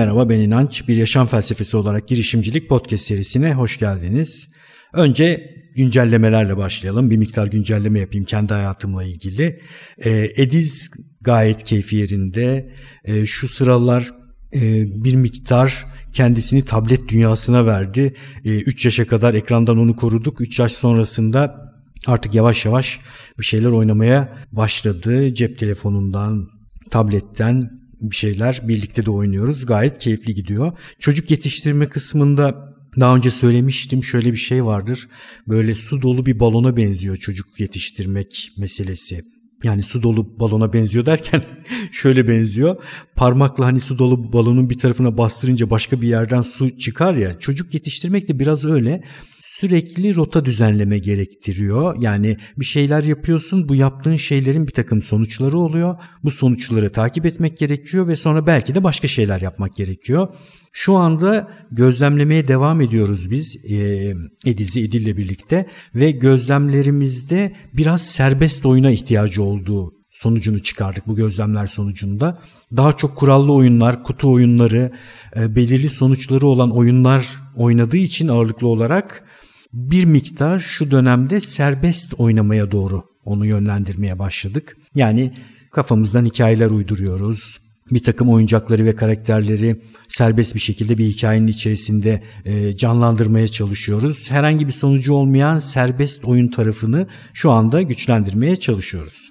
Merhaba ben İnanç. Bir yaşam felsefesi olarak girişimcilik podcast serisine hoş geldiniz. Önce güncellemelerle başlayalım. Bir miktar güncelleme yapayım kendi hayatımla ilgili. E, Ediz gayet keyfi yerinde. E, şu sıralar e, bir miktar kendisini tablet dünyasına verdi. 3 yaşa kadar ekrandan onu koruduk. 3 yaş sonrasında artık yavaş yavaş bir şeyler oynamaya başladı. Cep telefonundan, tabletten bir şeyler birlikte de oynuyoruz. Gayet keyifli gidiyor. Çocuk yetiştirme kısmında daha önce söylemiştim şöyle bir şey vardır. Böyle su dolu bir balona benziyor çocuk yetiştirmek meselesi. Yani su dolu balona benziyor derken şöyle benziyor. Parmakla hani su dolu balonun bir tarafına bastırınca başka bir yerden su çıkar ya. Çocuk yetiştirmek de biraz öyle sürekli rota düzenleme gerektiriyor. Yani bir şeyler yapıyorsun bu yaptığın şeylerin bir takım sonuçları oluyor. Bu sonuçları takip etmek gerekiyor ve sonra belki de başka şeyler yapmak gerekiyor. Şu anda gözlemlemeye devam ediyoruz biz e, Ediz'i Edil'le birlikte ve gözlemlerimizde biraz serbest oyuna ihtiyacı olduğu sonucunu çıkardık bu gözlemler sonucunda. Daha çok kurallı oyunlar, kutu oyunları, e, belirli sonuçları olan oyunlar oynadığı için ağırlıklı olarak bir miktar şu dönemde serbest oynamaya doğru onu yönlendirmeye başladık. Yani kafamızdan hikayeler uyduruyoruz. Bir takım oyuncakları ve karakterleri serbest bir şekilde bir hikayenin içerisinde e, canlandırmaya çalışıyoruz. Herhangi bir sonucu olmayan serbest oyun tarafını şu anda güçlendirmeye çalışıyoruz.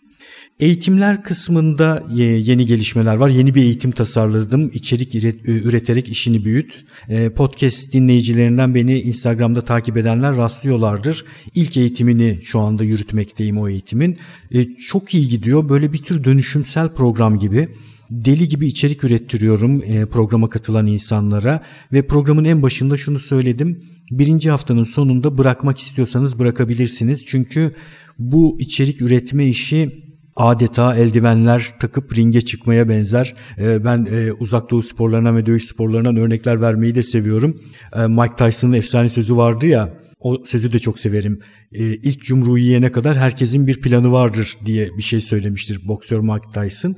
Eğitimler kısmında yeni gelişmeler var. Yeni bir eğitim tasarladım. İçerik üreterek işini büyüt. E, podcast dinleyicilerinden beni Instagram'da takip edenler rastlıyorlardır. İlk eğitimini şu anda yürütmekteyim o eğitimin. E, çok iyi gidiyor. Böyle bir tür dönüşümsel program gibi deli gibi içerik ürettiriyorum e, programa katılan insanlara ve programın en başında şunu söyledim. Birinci haftanın sonunda bırakmak istiyorsanız bırakabilirsiniz. Çünkü bu içerik üretme işi adeta eldivenler takıp ringe çıkmaya benzer. Ee, ben e, uzak doğu sporlarına ve dövüş sporlarından örnekler vermeyi de seviyorum. Ee, Mike Tyson'ın efsane sözü vardı ya o sözü de çok severim. Ee, ilk yumruğu yiyene kadar herkesin bir planı vardır diye bir şey söylemiştir boksör Mike Tyson.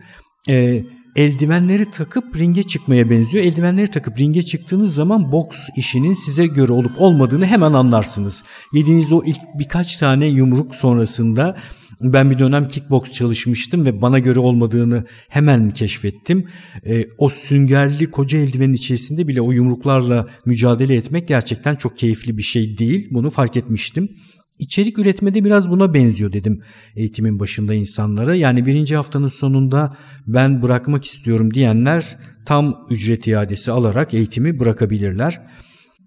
eldivenleri takıp ringe çıkmaya benziyor. Eldivenleri takıp ringe çıktığınız zaman boks işinin size göre olup olmadığını hemen anlarsınız. Yediğiniz o ilk birkaç tane yumruk sonrasında ben bir dönem kickbox çalışmıştım ve bana göre olmadığını hemen keşfettim. E, o süngerli koca eldivenin içerisinde bile o yumruklarla mücadele etmek gerçekten çok keyifli bir şey değil. Bunu fark etmiştim. İçerik üretmede biraz buna benziyor dedim eğitimin başında insanlara. Yani birinci haftanın sonunda ben bırakmak istiyorum diyenler tam ücret iadesi alarak eğitimi bırakabilirler.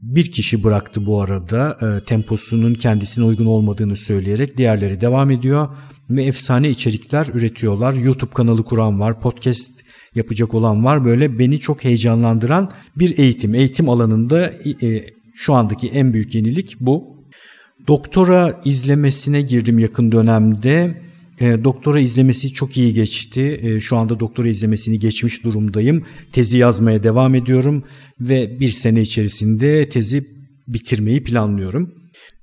Bir kişi bıraktı bu arada e, temposunun kendisine uygun olmadığını söyleyerek diğerleri devam ediyor ve efsane içerikler üretiyorlar. YouTube kanalı kuran var, podcast yapacak olan var. Böyle beni çok heyecanlandıran bir eğitim. Eğitim alanında e, şu andaki en büyük yenilik bu. Doktora izlemesine girdim yakın dönemde. E, doktora izlemesi çok iyi geçti. E, şu anda doktora izlemesini geçmiş durumdayım. Tezi yazmaya devam ediyorum ve bir sene içerisinde tezi bitirmeyi planlıyorum.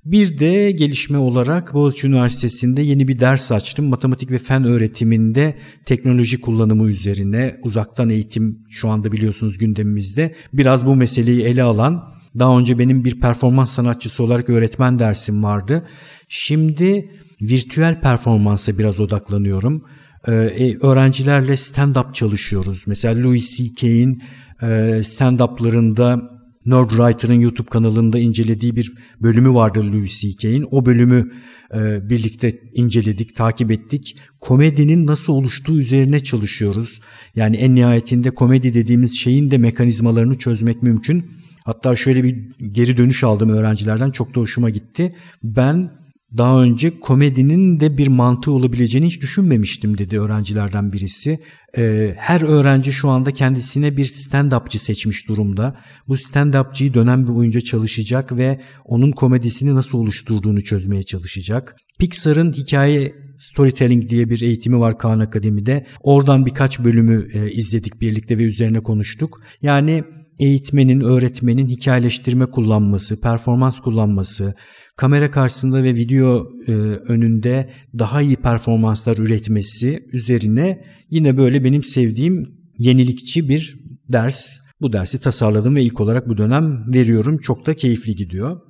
Bir de gelişme olarak Boğaziçi Üniversitesi'nde yeni bir ders açtım. Matematik ve fen öğretiminde teknoloji kullanımı üzerine uzaktan eğitim şu anda biliyorsunuz gündemimizde. Biraz bu meseleyi ele alan daha önce benim bir performans sanatçısı olarak öğretmen dersim vardı. Şimdi virtüel performansa biraz odaklanıyorum. Ee, e, öğrencilerle stand-up çalışıyoruz. Mesela Louis C.K.'in e, stand-up'larında Nerdwriter'ın YouTube kanalında incelediği bir bölümü vardı Louis C.K.'in. O bölümü e, birlikte inceledik, takip ettik. Komedinin nasıl oluştuğu üzerine çalışıyoruz. Yani en nihayetinde komedi dediğimiz şeyin de mekanizmalarını çözmek mümkün. Hatta şöyle bir geri dönüş aldım öğrencilerden çok da hoşuma gitti. Ben daha önce komedinin de bir mantığı olabileceğini hiç düşünmemiştim dedi öğrencilerden birisi. Ee, her öğrenci şu anda kendisine bir stand-upçı seçmiş durumda. Bu stand-upçıyı dönem boyunca çalışacak ve onun komedisini nasıl oluşturduğunu çözmeye çalışacak. Pixar'ın hikaye storytelling diye bir eğitimi var Kaan Akademi'de. Oradan birkaç bölümü e, izledik birlikte ve üzerine konuştuk. Yani eğitmenin, öğretmenin hikayeleştirme kullanması, performans kullanması, kamera karşısında ve video e, önünde daha iyi performanslar üretmesi üzerine yine böyle benim sevdiğim yenilikçi bir ders. Bu dersi tasarladım ve ilk olarak bu dönem veriyorum. Çok da keyifli gidiyor.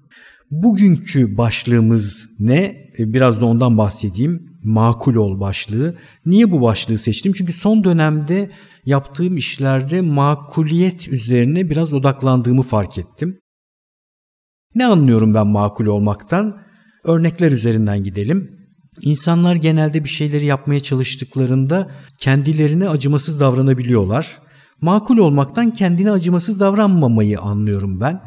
Bugünkü başlığımız ne? E, biraz da ondan bahsedeyim. Makul ol başlığı. Niye bu başlığı seçtim? Çünkü son dönemde yaptığım işlerde makuliyet üzerine biraz odaklandığımı fark ettim. Ne anlıyorum ben makul olmaktan? Örnekler üzerinden gidelim. İnsanlar genelde bir şeyleri yapmaya çalıştıklarında kendilerine acımasız davranabiliyorlar. Makul olmaktan kendine acımasız davranmamayı anlıyorum ben.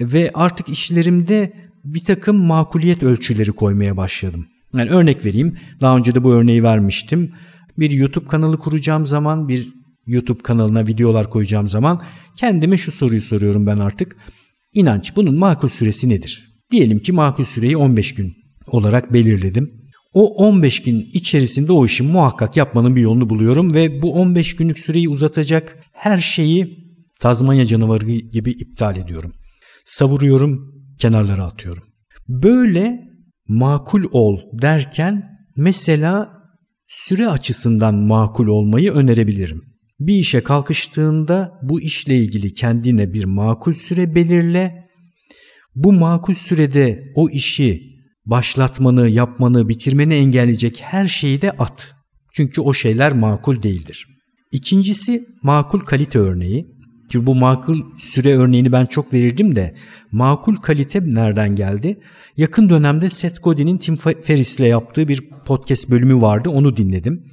Ve artık işlerimde bir takım makuliyet ölçüleri koymaya başladım. Yani örnek vereyim. Daha önce de bu örneği vermiştim. Bir YouTube kanalı kuracağım zaman, bir YouTube kanalına videolar koyacağım zaman kendime şu soruyu soruyorum ben artık. İnanç bunun makul süresi nedir? Diyelim ki makul süreyi 15 gün olarak belirledim. O 15 gün içerisinde o işi muhakkak yapmanın bir yolunu buluyorum ve bu 15 günlük süreyi uzatacak her şeyi Tazmanya canavarı gibi iptal ediyorum. Savuruyorum, kenarlara atıyorum. Böyle makul ol derken mesela süre açısından makul olmayı önerebilirim. Bir işe kalkıştığında bu işle ilgili kendine bir makul süre belirle. Bu makul sürede o işi başlatmanı, yapmanı, bitirmeni engelleyecek her şeyi de at. Çünkü o şeyler makul değildir. İkincisi makul kalite örneği. Çünkü bu makul süre örneğini ben çok verirdim de makul kalite nereden geldi? Yakın dönemde Seth Godin'in Tim Ferriss'le yaptığı bir podcast bölümü vardı onu dinledim.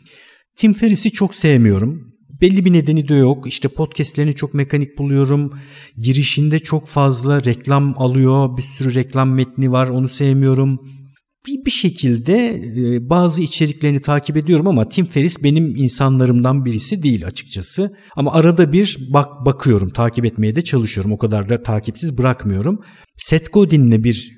Tim Ferriss'i çok sevmiyorum. Belli bir nedeni de yok. İşte podcastlerini çok mekanik buluyorum. Girişinde çok fazla reklam alıyor. Bir sürü reklam metni var. Onu sevmiyorum. Bir, bir şekilde e, bazı içeriklerini takip ediyorum ama Tim Ferriss benim insanlarımdan birisi değil açıkçası. Ama arada bir bak bakıyorum, takip etmeye de çalışıyorum. O kadar da takipsiz bırakmıyorum. Seth Godin'le bir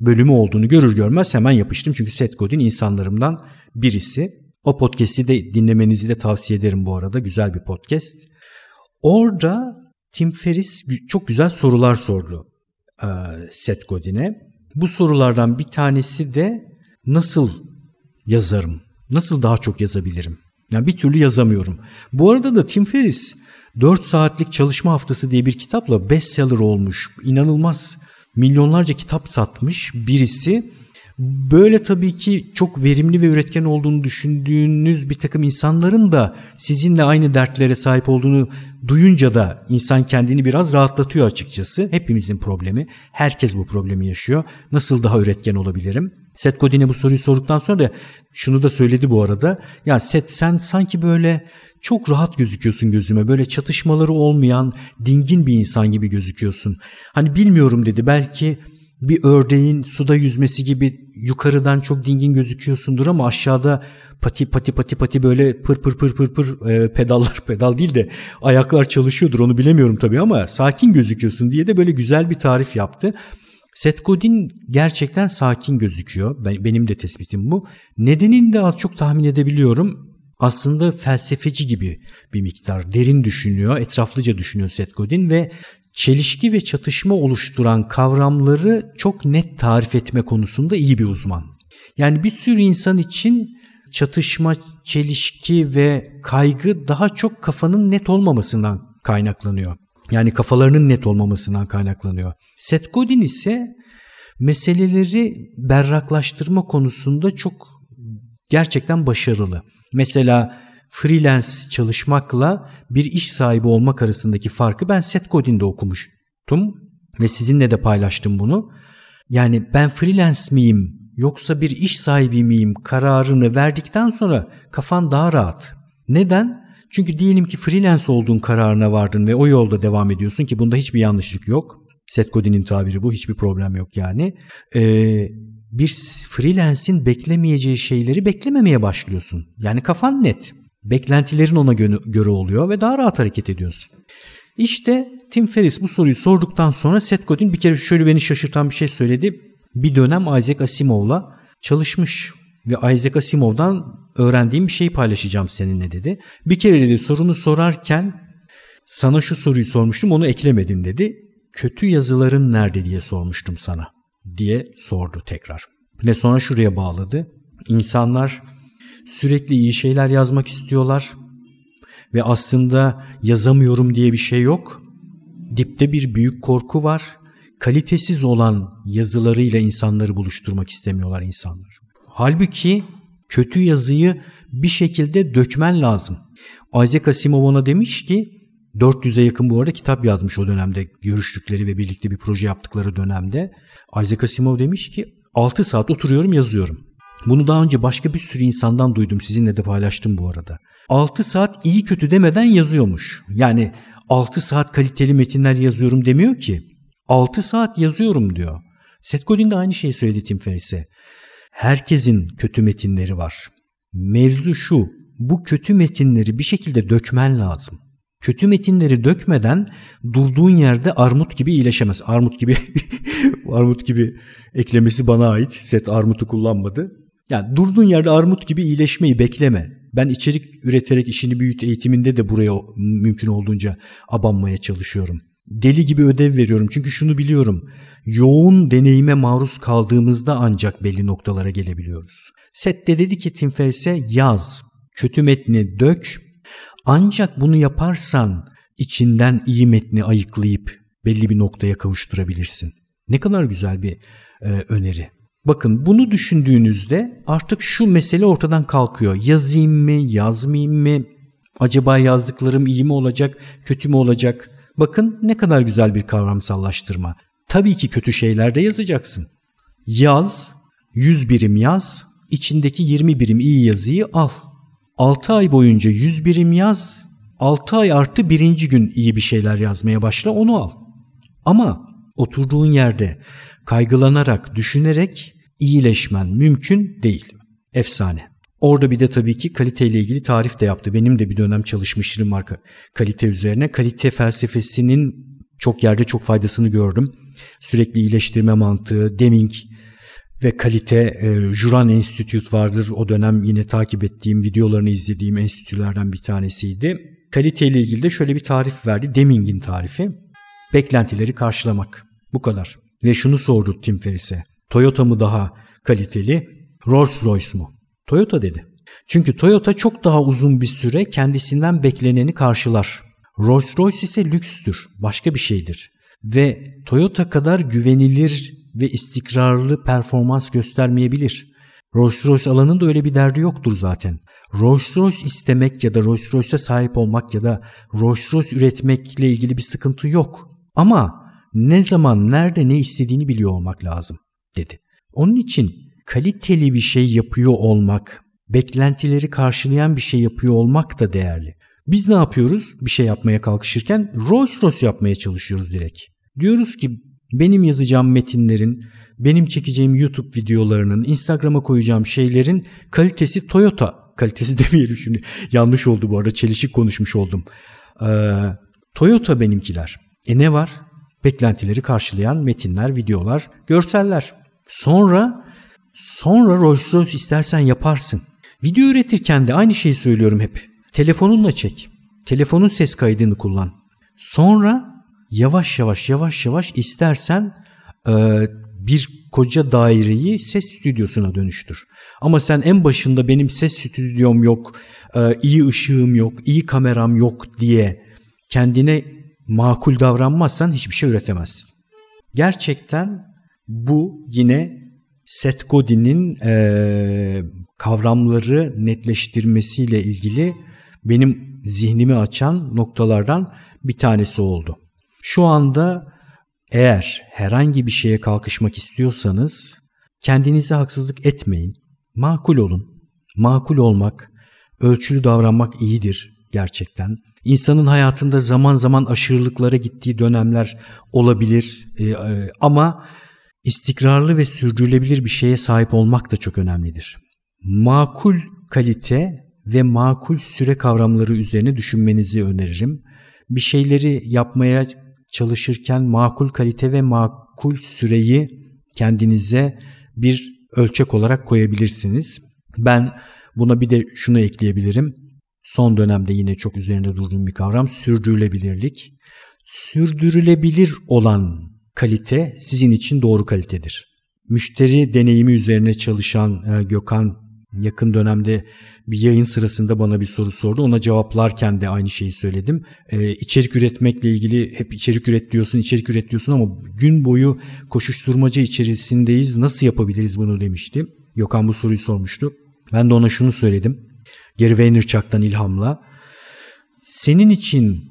bölümü olduğunu görür görmez hemen yapıştım. Çünkü Seth Godin insanlarımdan birisi. O podcast'i de dinlemenizi de tavsiye ederim bu arada. Güzel bir podcast. Orada Tim Ferriss çok güzel sorular sordu e, Seth Godin'e. Bu sorulardan bir tanesi de nasıl yazarım? Nasıl daha çok yazabilirim? Yani bir türlü yazamıyorum. Bu arada da Tim Ferriss 4 saatlik çalışma haftası diye bir kitapla bestseller olmuş. İnanılmaz milyonlarca kitap satmış birisi. Böyle tabii ki çok verimli ve üretken olduğunu düşündüğünüz bir takım insanların da sizinle aynı dertlere sahip olduğunu duyunca da insan kendini biraz rahatlatıyor açıkçası. Hepimizin problemi. Herkes bu problemi yaşıyor. Nasıl daha üretken olabilirim? Seth Godin'e bu soruyu sorduktan sonra da şunu da söyledi bu arada. Ya Seth sen sanki böyle çok rahat gözüküyorsun gözüme. Böyle çatışmaları olmayan, dingin bir insan gibi gözüküyorsun. Hani bilmiyorum dedi. Belki bir ördeğin suda yüzmesi gibi yukarıdan çok dingin gözüküyorsundur ama aşağıda pati pati pati pati böyle pır pır pır pır pır e, pedallar pedal değil de ayaklar çalışıyordur onu bilemiyorum tabii ama sakin gözüküyorsun diye de böyle güzel bir tarif yaptı. Seth Godin gerçekten sakin gözüküyor. Ben, benim de tespitim bu. Nedenini de az çok tahmin edebiliyorum. Aslında felsefeci gibi bir miktar derin düşünüyor, etraflıca düşünüyor Seth Godin ve çelişki ve çatışma oluşturan kavramları çok net tarif etme konusunda iyi bir uzman. Yani bir sürü insan için çatışma, çelişki ve kaygı daha çok kafanın net olmamasından kaynaklanıyor. Yani kafalarının net olmamasından kaynaklanıyor. Seth Godin ise meseleleri berraklaştırma konusunda çok gerçekten başarılı. Mesela freelance çalışmakla bir iş sahibi olmak arasındaki farkı ben Seth Godin'de okumuştum ve sizinle de paylaştım bunu. Yani ben freelance miyim yoksa bir iş sahibi miyim kararını verdikten sonra kafan daha rahat. Neden? Çünkü diyelim ki freelance olduğun kararına vardın ve o yolda devam ediyorsun ki bunda hiçbir yanlışlık yok. Seth Godin'in tabiri bu hiçbir problem yok yani. Ee, bir freelance'in beklemeyeceği şeyleri beklememeye başlıyorsun. Yani kafan net. Beklentilerin ona göre oluyor ve daha rahat hareket ediyorsun. İşte Tim Ferriss bu soruyu sorduktan sonra Seth Godin bir kere şöyle beni şaşırtan bir şey söyledi. Bir dönem Isaac Asimov'la çalışmış ve Isaac Asimov'dan öğrendiğim bir şeyi paylaşacağım seninle dedi. Bir kere dedi sorunu sorarken sana şu soruyu sormuştum onu eklemedin dedi. Kötü yazıların nerede diye sormuştum sana diye sordu tekrar. Ve sonra şuraya bağladı. İnsanlar sürekli iyi şeyler yazmak istiyorlar ve aslında yazamıyorum diye bir şey yok. dipte bir büyük korku var. Kalitesiz olan yazılarıyla insanları buluşturmak istemiyorlar insanlar. Halbuki kötü yazıyı bir şekilde dökmen lazım. Isaac Asimov ona demiş ki 400'e yakın bu arada kitap yazmış o dönemde görüştükleri ve birlikte bir proje yaptıkları dönemde. Isaac Asimov demiş ki 6 saat oturuyorum yazıyorum. Bunu daha önce başka bir sürü insandan duydum sizinle de paylaştım bu arada. 6 saat iyi kötü demeden yazıyormuş. Yani 6 saat kaliteli metinler yazıyorum demiyor ki. 6 saat yazıyorum diyor. Seth Godin de aynı şeyi söyledi Tim Ferriss'e. Herkesin kötü metinleri var. Mevzu şu, bu kötü metinleri bir şekilde dökmen lazım. Kötü metinleri dökmeden durduğun yerde armut gibi iyileşemez. Armut gibi armut gibi eklemesi bana ait. Set armutu kullanmadı. Yani durduğun yerde armut gibi iyileşmeyi bekleme. Ben içerik üreterek işini büyüt eğitiminde de buraya mümkün olduğunca abanmaya çalışıyorum. Deli gibi ödev veriyorum çünkü şunu biliyorum. Yoğun deneyime maruz kaldığımızda ancak belli noktalara gelebiliyoruz. Sette dedi ki Tim Ferriss'e yaz, kötü metni dök. Ancak bunu yaparsan içinden iyi metni ayıklayıp belli bir noktaya kavuşturabilirsin. Ne kadar güzel bir e, öneri. Bakın bunu düşündüğünüzde artık şu mesele ortadan kalkıyor. Yazayım mı, yazmayayım mı? Acaba yazdıklarım iyi mi olacak, kötü mü olacak? Bakın ne kadar güzel bir kavramsallaştırma. Tabii ki kötü şeyler de yazacaksın. Yaz, 100 birim yaz, içindeki 20 birim iyi yazıyı al. 6 ay boyunca 100 birim yaz, 6 ay artı birinci gün iyi bir şeyler yazmaya başla onu al. Ama oturduğun yerde kaygılanarak, düşünerek iyileşmen mümkün değil. Efsane. Orada bir de tabii ki kaliteyle ilgili tarif de yaptı. Benim de bir dönem çalışmışlığım var kalite üzerine. Kalite felsefesinin çok yerde çok faydasını gördüm. Sürekli iyileştirme mantığı, Deming ve kalite e, Juran Institute vardır. O dönem yine takip ettiğim, videolarını izlediğim enstitülerden bir tanesiydi. Kaliteyle ilgili de şöyle bir tarif verdi. Deming'in tarifi. Beklentileri karşılamak. Bu kadar. Ve şunu sordu Tim Ferriss'e. Toyota mı daha kaliteli, Rolls Royce mu? Toyota dedi. Çünkü Toyota çok daha uzun bir süre kendisinden bekleneni karşılar. Rolls Royce ise lükstür, başka bir şeydir. Ve Toyota kadar güvenilir ve istikrarlı performans göstermeyebilir. Rolls Royce alanın da öyle bir derdi yoktur zaten. Rolls Royce istemek ya da Rolls Royce'e sahip olmak ya da Rolls Royce üretmekle ilgili bir sıkıntı yok. Ama ne zaman, nerede, ne istediğini biliyor olmak lazım dedi. Onun için kaliteli bir şey yapıyor olmak, beklentileri karşılayan bir şey yapıyor olmak da değerli. Biz ne yapıyoruz bir şey yapmaya kalkışırken? Rolls Royce yapmaya çalışıyoruz direkt. Diyoruz ki benim yazacağım metinlerin, benim çekeceğim YouTube videolarının, Instagram'a koyacağım şeylerin kalitesi Toyota kalitesi demeyelim şimdi. Yanlış oldu bu arada çelişik konuşmuş oldum. Ee, Toyota benimkiler. E ne var? Beklentileri karşılayan metinler, videolar, görseller. Sonra sonra Rolls Royce istersen yaparsın. Video üretirken de aynı şeyi söylüyorum hep. Telefonunla çek. Telefonun ses kaydını kullan. Sonra yavaş yavaş yavaş yavaş istersen e, bir koca daireyi ses stüdyosuna dönüştür. Ama sen en başında benim ses stüdyom yok, e, iyi ışığım yok, iyi kameram yok diye kendine makul davranmazsan hiçbir şey üretemezsin. Gerçekten bu yine Seth Godin'in e, kavramları netleştirmesiyle ilgili benim zihnimi açan noktalardan bir tanesi oldu. Şu anda eğer herhangi bir şeye kalkışmak istiyorsanız kendinize haksızlık etmeyin. Makul olun. Makul olmak, ölçülü davranmak iyidir gerçekten. İnsanın hayatında zaman zaman aşırılıklara gittiği dönemler olabilir e, e, ama istikrarlı ve sürdürülebilir bir şeye sahip olmak da çok önemlidir. Makul kalite ve makul süre kavramları üzerine düşünmenizi öneririm. Bir şeyleri yapmaya çalışırken makul kalite ve makul süreyi kendinize bir ölçek olarak koyabilirsiniz. Ben buna bir de şunu ekleyebilirim. Son dönemde yine çok üzerinde durduğum bir kavram sürdürülebilirlik. Sürdürülebilir olan kalite sizin için doğru kalitedir. Müşteri deneyimi üzerine çalışan e, Gökhan yakın dönemde bir yayın sırasında bana bir soru sordu. Ona cevaplarken de aynı şeyi söyledim. Ee, içerik üretmekle ilgili hep içerik üret diyorsun, içerik üret diyorsun ama gün boyu koşuşturmaca içerisindeyiz. Nasıl yapabiliriz bunu demişti. Gökhan bu soruyu sormuştu. Ben de ona şunu söyledim. Gary Vaynerchuk'tan ilhamla. Senin için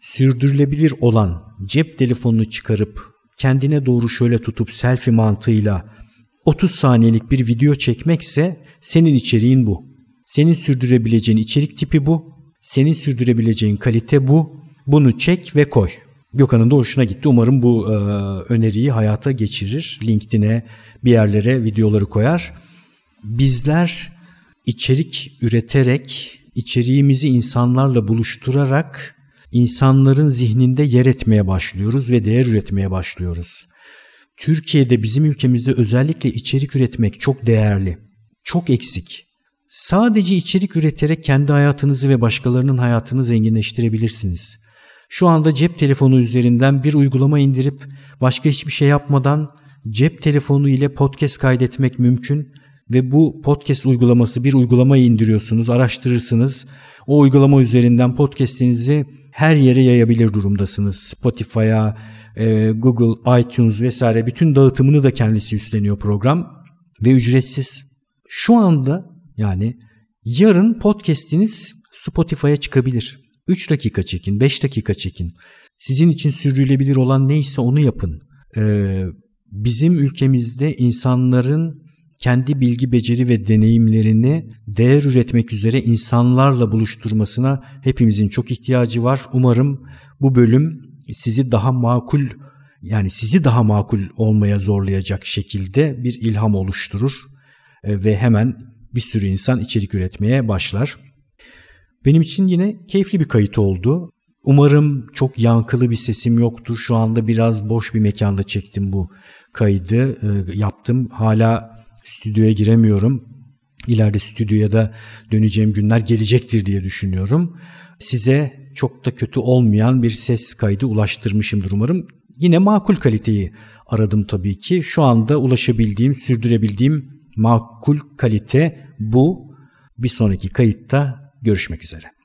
sürdürülebilir olan cep telefonunu çıkarıp kendine doğru şöyle tutup selfie mantığıyla 30 saniyelik bir video çekmekse senin içeriğin bu. Senin sürdürebileceğin içerik tipi bu. Senin sürdürebileceğin kalite bu. Bunu çek ve koy. Gökhan'ın da hoşuna gitti. Umarım bu e, öneriyi hayata geçirir. LinkedIn'e bir yerlere videoları koyar. Bizler içerik üreterek, içeriğimizi insanlarla buluşturarak insanların zihninde yer etmeye başlıyoruz ve değer üretmeye başlıyoruz. Türkiye'de bizim ülkemizde özellikle içerik üretmek çok değerli. Çok eksik. Sadece içerik üreterek kendi hayatınızı ve başkalarının hayatını zenginleştirebilirsiniz. Şu anda cep telefonu üzerinden bir uygulama indirip başka hiçbir şey yapmadan cep telefonu ile podcast kaydetmek mümkün ve bu podcast uygulaması bir uygulamayı indiriyorsunuz, araştırırsınız. O uygulama üzerinden podcast'inizi her yere yayabilir durumdasınız. Spotify'a, e, Google, iTunes vesaire bütün dağıtımını da kendisi üstleniyor program ve ücretsiz. Şu anda yani yarın podcast'iniz Spotify'a çıkabilir. 3 dakika çekin, 5 dakika çekin. Sizin için sürdürülebilir olan neyse onu yapın. Ee, bizim ülkemizde insanların kendi bilgi, beceri ve deneyimlerini değer üretmek üzere insanlarla buluşturmasına hepimizin çok ihtiyacı var. Umarım bu bölüm sizi daha makul yani sizi daha makul olmaya zorlayacak şekilde bir ilham oluşturur e, ve hemen bir sürü insan içerik üretmeye başlar. Benim için yine keyifli bir kayıt oldu. Umarım çok yankılı bir sesim yoktur. Şu anda biraz boş bir mekanda çektim bu kaydı. E, yaptım. Hala stüdyoya giremiyorum. İleride stüdyoya da döneceğim günler gelecektir diye düşünüyorum. Size çok da kötü olmayan bir ses kaydı ulaştırmışımdır umarım. Yine makul kaliteyi aradım tabii ki. Şu anda ulaşabildiğim, sürdürebildiğim makul kalite bu. Bir sonraki kayıtta görüşmek üzere.